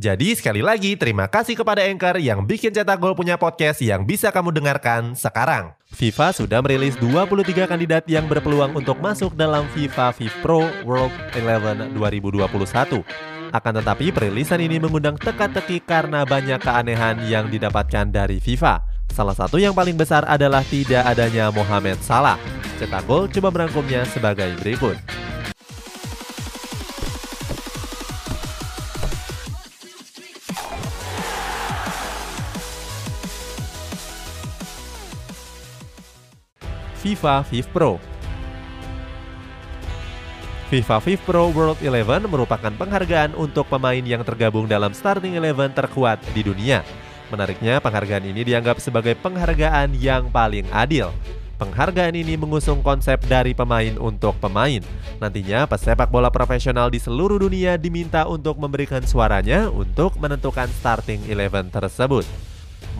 Jadi sekali lagi terima kasih kepada Anchor yang bikin Cetak Gol punya podcast yang bisa kamu dengarkan sekarang. FIFA sudah merilis 23 kandidat yang berpeluang untuk masuk dalam FIFA FIFPro World 11 2021. Akan tetapi perilisan ini mengundang teka-teki karena banyak keanehan yang didapatkan dari FIFA. Salah satu yang paling besar adalah tidak adanya Mohamed Salah. Cetak Gol coba merangkumnya sebagai berikut. FIFA FIFPro. FIFA FIFPro World Eleven merupakan penghargaan untuk pemain yang tergabung dalam starting eleven terkuat di dunia. Menariknya, penghargaan ini dianggap sebagai penghargaan yang paling adil. Penghargaan ini mengusung konsep dari pemain untuk pemain. Nantinya, pesepak bola profesional di seluruh dunia diminta untuk memberikan suaranya untuk menentukan starting eleven tersebut.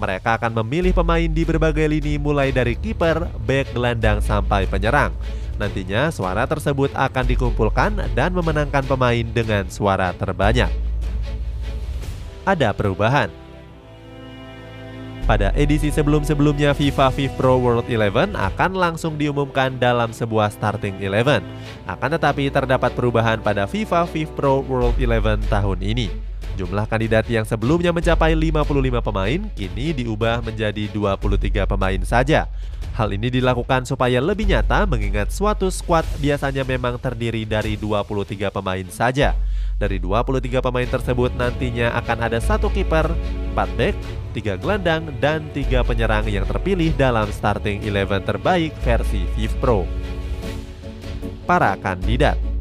Mereka akan memilih pemain di berbagai lini mulai dari kiper, back, gelandang sampai penyerang. Nantinya suara tersebut akan dikumpulkan dan memenangkan pemain dengan suara terbanyak. Ada perubahan. Pada edisi sebelum-sebelumnya FIFA FIFPro World Eleven akan langsung diumumkan dalam sebuah starting eleven. Akan tetapi terdapat perubahan pada FIFA FIFPro World Eleven tahun ini. Jumlah kandidat yang sebelumnya mencapai 55 pemain kini diubah menjadi 23 pemain saja. Hal ini dilakukan supaya lebih nyata mengingat suatu skuad biasanya memang terdiri dari 23 pemain saja. Dari 23 pemain tersebut nantinya akan ada satu kiper, 4 back, 3 gelandang, dan 3 penyerang yang terpilih dalam starting 11 terbaik versi FIFPro. Para kandidat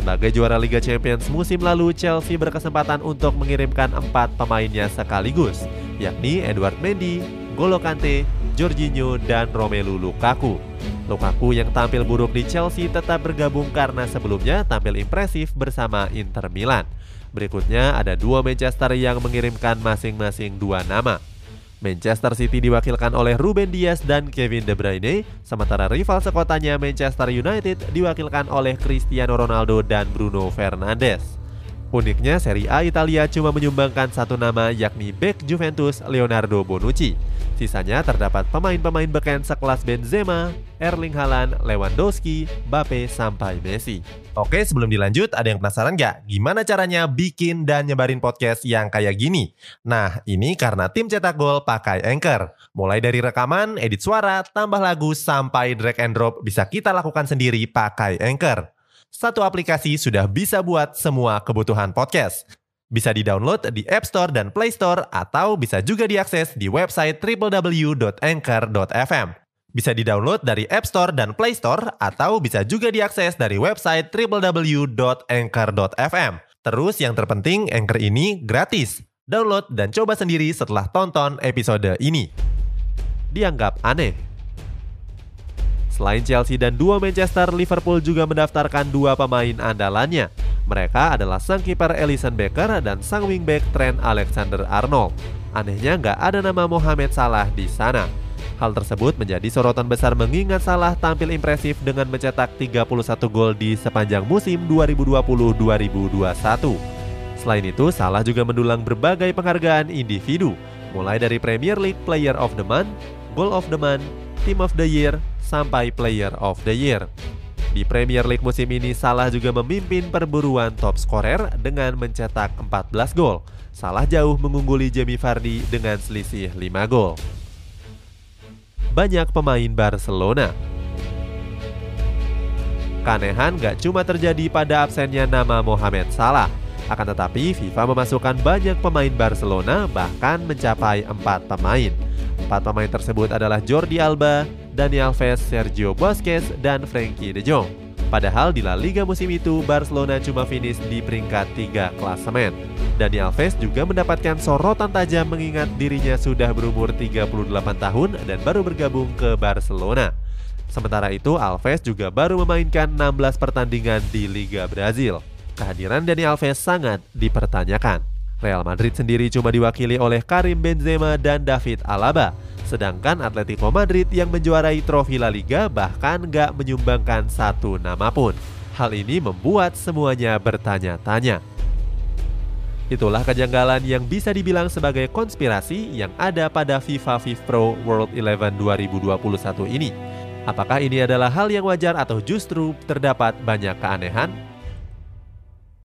sebagai juara Liga Champions musim lalu, Chelsea berkesempatan untuk mengirimkan empat pemainnya sekaligus, yakni Edward Mendy, Golo Kante, Jorginho, dan Romelu Lukaku. Lukaku yang tampil buruk di Chelsea tetap bergabung karena sebelumnya tampil impresif bersama Inter Milan. Berikutnya ada dua Manchester yang mengirimkan masing-masing dua nama. Manchester City diwakilkan oleh Ruben Dias dan Kevin De Bruyne, sementara rival sekotanya Manchester United diwakilkan oleh Cristiano Ronaldo dan Bruno Fernandes. Uniknya, Serie A Italia cuma menyumbangkan satu nama yakni bek Juventus Leonardo Bonucci. Sisanya terdapat pemain-pemain beken sekelas Benzema, Erling Haaland, Lewandowski, Bape, sampai Messi. Oke, sebelum dilanjut, ada yang penasaran nggak? Gimana caranya bikin dan nyebarin podcast yang kayak gini? Nah, ini karena tim cetak gol pakai Anchor. Mulai dari rekaman, edit suara, tambah lagu, sampai drag and drop bisa kita lakukan sendiri pakai Anchor. Satu aplikasi sudah bisa buat semua kebutuhan podcast. Bisa di-download di App Store dan Play Store atau bisa juga diakses di website www.anchor.fm. Bisa di-download dari App Store dan Play Store atau bisa juga diakses dari website www.anchor.fm. Terus yang terpenting Anchor ini gratis. Download dan coba sendiri setelah tonton episode ini. Dianggap aneh. Selain Chelsea dan dua Manchester, Liverpool juga mendaftarkan dua pemain andalannya. Mereka adalah sang kiper Ellison Becker dan sang wingback Trent Alexander-Arnold. Anehnya nggak ada nama Mohamed Salah di sana. Hal tersebut menjadi sorotan besar mengingat Salah tampil impresif dengan mencetak 31 gol di sepanjang musim 2020-2021. Selain itu, Salah juga mendulang berbagai penghargaan individu, mulai dari Premier League Player of the Month, Goal of the Month, Team of the Year, sampai Player of the Year. Di Premier League musim ini Salah juga memimpin perburuan top scorer dengan mencetak 14 gol. Salah jauh mengungguli Jamie Vardy dengan selisih 5 gol. Banyak pemain Barcelona Keanehan gak cuma terjadi pada absennya nama Mohamed Salah. Akan tetapi FIFA memasukkan banyak pemain Barcelona bahkan mencapai 4 pemain. Empat pemain tersebut adalah Jordi Alba, Dani Alves, Sergio Busquets, dan Frankie de Jong. Padahal di La Liga musim itu, Barcelona cuma finish di peringkat 3 klasemen. Dani Alves juga mendapatkan sorotan tajam mengingat dirinya sudah berumur 38 tahun dan baru bergabung ke Barcelona. Sementara itu, Alves juga baru memainkan 16 pertandingan di Liga Brazil. Kehadiran Dani Alves sangat dipertanyakan. Real Madrid sendiri cuma diwakili oleh Karim Benzema dan David Alaba. Sedangkan Atletico Madrid yang menjuarai trofi La Liga bahkan gak menyumbangkan satu nama pun. Hal ini membuat semuanya bertanya-tanya. Itulah kejanggalan yang bisa dibilang sebagai konspirasi yang ada pada FIFA FIFPro World 11 2021 ini. Apakah ini adalah hal yang wajar atau justru terdapat banyak keanehan?